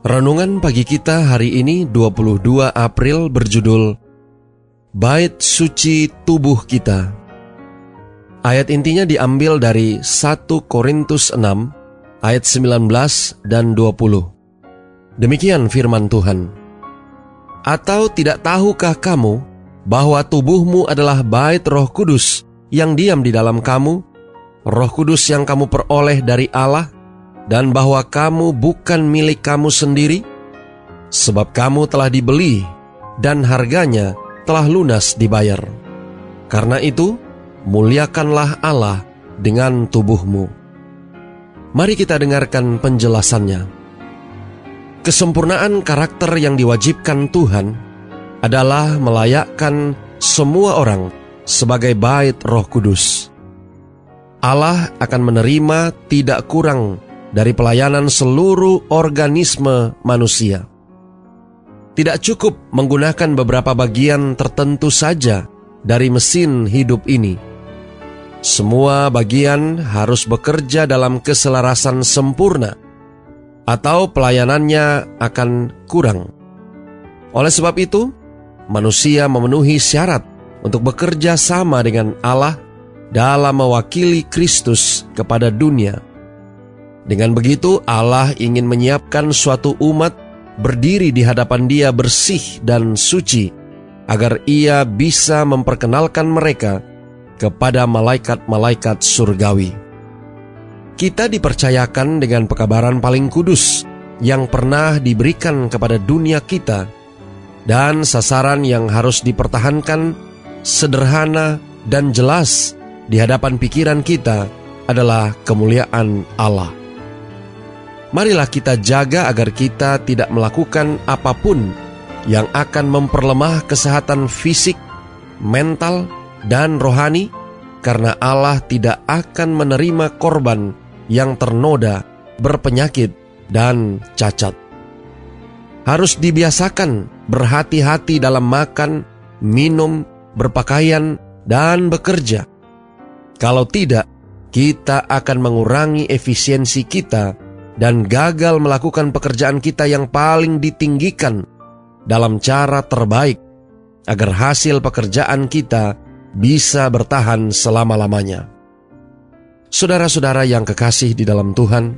Renungan pagi kita hari ini 22 April berjudul Bait Suci Tubuh Kita. Ayat intinya diambil dari 1 Korintus 6 ayat 19 dan 20. Demikian firman Tuhan. Atau tidak tahukah kamu bahwa tubuhmu adalah bait Roh Kudus yang diam di dalam kamu, Roh Kudus yang kamu peroleh dari Allah, dan bahwa kamu bukan milik kamu sendiri, sebab kamu telah dibeli dan harganya telah lunas dibayar. Karena itu, muliakanlah Allah dengan tubuhmu. Mari kita dengarkan penjelasannya. Kesempurnaan karakter yang diwajibkan Tuhan adalah melayakkan semua orang sebagai bait Roh Kudus. Allah akan menerima tidak kurang dari pelayanan seluruh organisme manusia. Tidak cukup menggunakan beberapa bagian tertentu saja dari mesin hidup ini. Semua bagian harus bekerja dalam keselarasan sempurna atau pelayanannya akan kurang. Oleh sebab itu, manusia memenuhi syarat untuk bekerja sama dengan Allah dalam mewakili Kristus kepada dunia. Dengan begitu, Allah ingin menyiapkan suatu umat berdiri di hadapan Dia bersih dan suci, agar Ia bisa memperkenalkan mereka kepada malaikat-malaikat surgawi kita dipercayakan dengan pekabaran paling kudus yang pernah diberikan kepada dunia kita, dan sasaran yang harus dipertahankan sederhana dan jelas di hadapan pikiran kita adalah kemuliaan Allah. Marilah kita jaga agar kita tidak melakukan apa pun yang akan memperlemah kesehatan fisik, mental, dan rohani, karena Allah tidak akan menerima korban yang ternoda, berpenyakit, dan cacat. Harus dibiasakan berhati-hati dalam makan, minum, berpakaian, dan bekerja. Kalau tidak, kita akan mengurangi efisiensi kita dan gagal melakukan pekerjaan kita yang paling ditinggikan dalam cara terbaik agar hasil pekerjaan kita bisa bertahan selama-lamanya. Saudara-saudara yang kekasih di dalam Tuhan,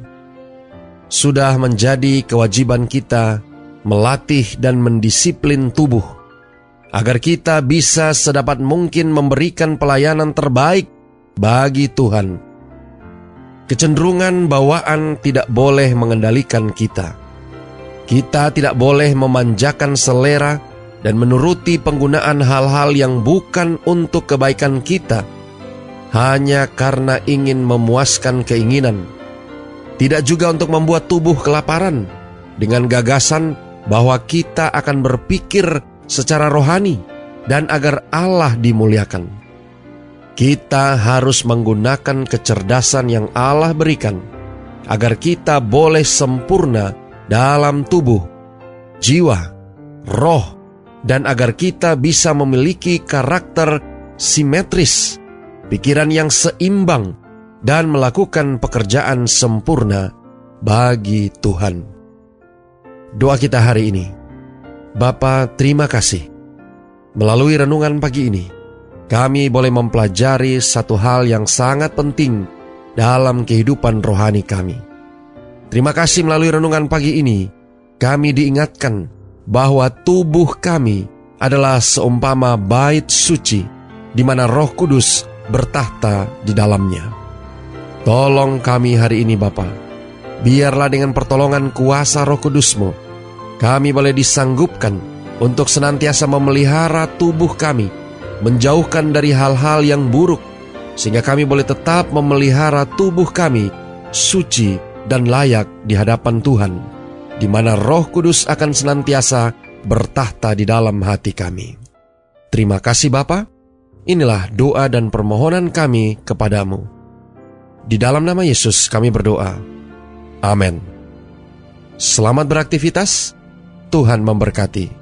sudah menjadi kewajiban kita melatih dan mendisiplin tubuh agar kita bisa sedapat mungkin memberikan pelayanan terbaik bagi Tuhan. Kecenderungan bawaan tidak boleh mengendalikan kita. Kita tidak boleh memanjakan selera dan menuruti penggunaan hal-hal yang bukan untuk kebaikan kita hanya karena ingin memuaskan keinginan. Tidak juga untuk membuat tubuh kelaparan dengan gagasan bahwa kita akan berpikir secara rohani dan agar Allah dimuliakan. Kita harus menggunakan kecerdasan yang Allah berikan agar kita boleh sempurna dalam tubuh, jiwa, roh, dan agar kita bisa memiliki karakter simetris pikiran yang seimbang, dan melakukan pekerjaan sempurna bagi Tuhan. Doa kita hari ini, Bapa terima kasih. Melalui renungan pagi ini, kami boleh mempelajari satu hal yang sangat penting dalam kehidupan rohani kami. Terima kasih melalui renungan pagi ini, kami diingatkan bahwa tubuh kami adalah seumpama bait suci di mana Roh Kudus bertahta di dalamnya. Tolong kami hari ini Bapa, biarlah dengan pertolongan kuasa roh kudusmu, kami boleh disanggupkan untuk senantiasa memelihara tubuh kami, menjauhkan dari hal-hal yang buruk, sehingga kami boleh tetap memelihara tubuh kami suci dan layak di hadapan Tuhan, di mana roh kudus akan senantiasa bertahta di dalam hati kami. Terima kasih Bapa. Inilah doa dan permohonan kami kepadamu. Di dalam nama Yesus kami berdoa. Amin. Selamat beraktivitas. Tuhan memberkati.